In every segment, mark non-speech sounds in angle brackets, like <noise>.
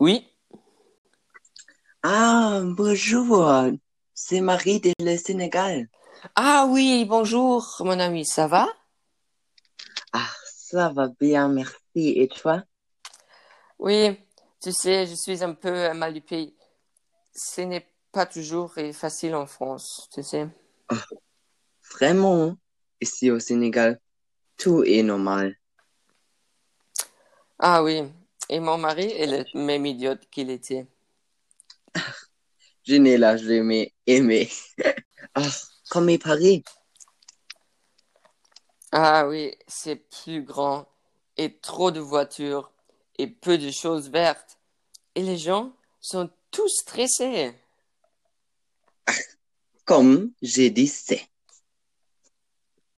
Oui, Ah, bonjour, c'est Marie de le Sénégal. Ah oui, bonjour mon ami, ça va? Ah, ça va bien, merci. Et toi? Oui, tu sais, je suis un peu mal du pays. Ce n'est pas toujours facile en France, tu sais. Vraiment, ici au Sénégal, tout est normal. Ah oui, et mon mari est le même idiote qu'il était. Je n'ai l'âge jamais aimé. <laughs> Ah, comme Paris. Ah oui, c'est plus grand et trop de voitures et peu de choses vertes. Et les gens sont tous stressés. <laughs> Comme j'ai dit, c'est.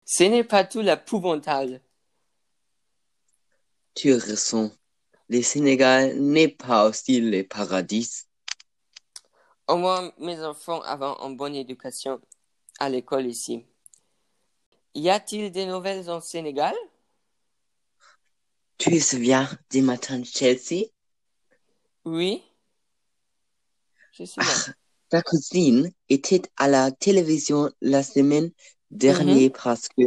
Ce n'est pas tout l'épouvantable. Tu ressens. Le Sénégal n'est pas aussi le paradis. Au moins, mes enfants avaient une bonne éducation à l'école ici. Y a-t-il des nouvelles en Sénégal? Tu te souviens du matin de Chelsea? Oui, je suis là. Ta cousine était à la télévision la semaine dernière parce que,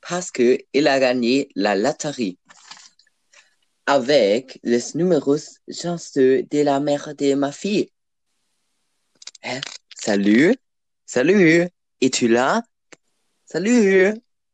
parce que a gagné la loterie avec les numéros chanceux de la mère de ma fille. Hein? Salut, salut, es-tu là? Salut.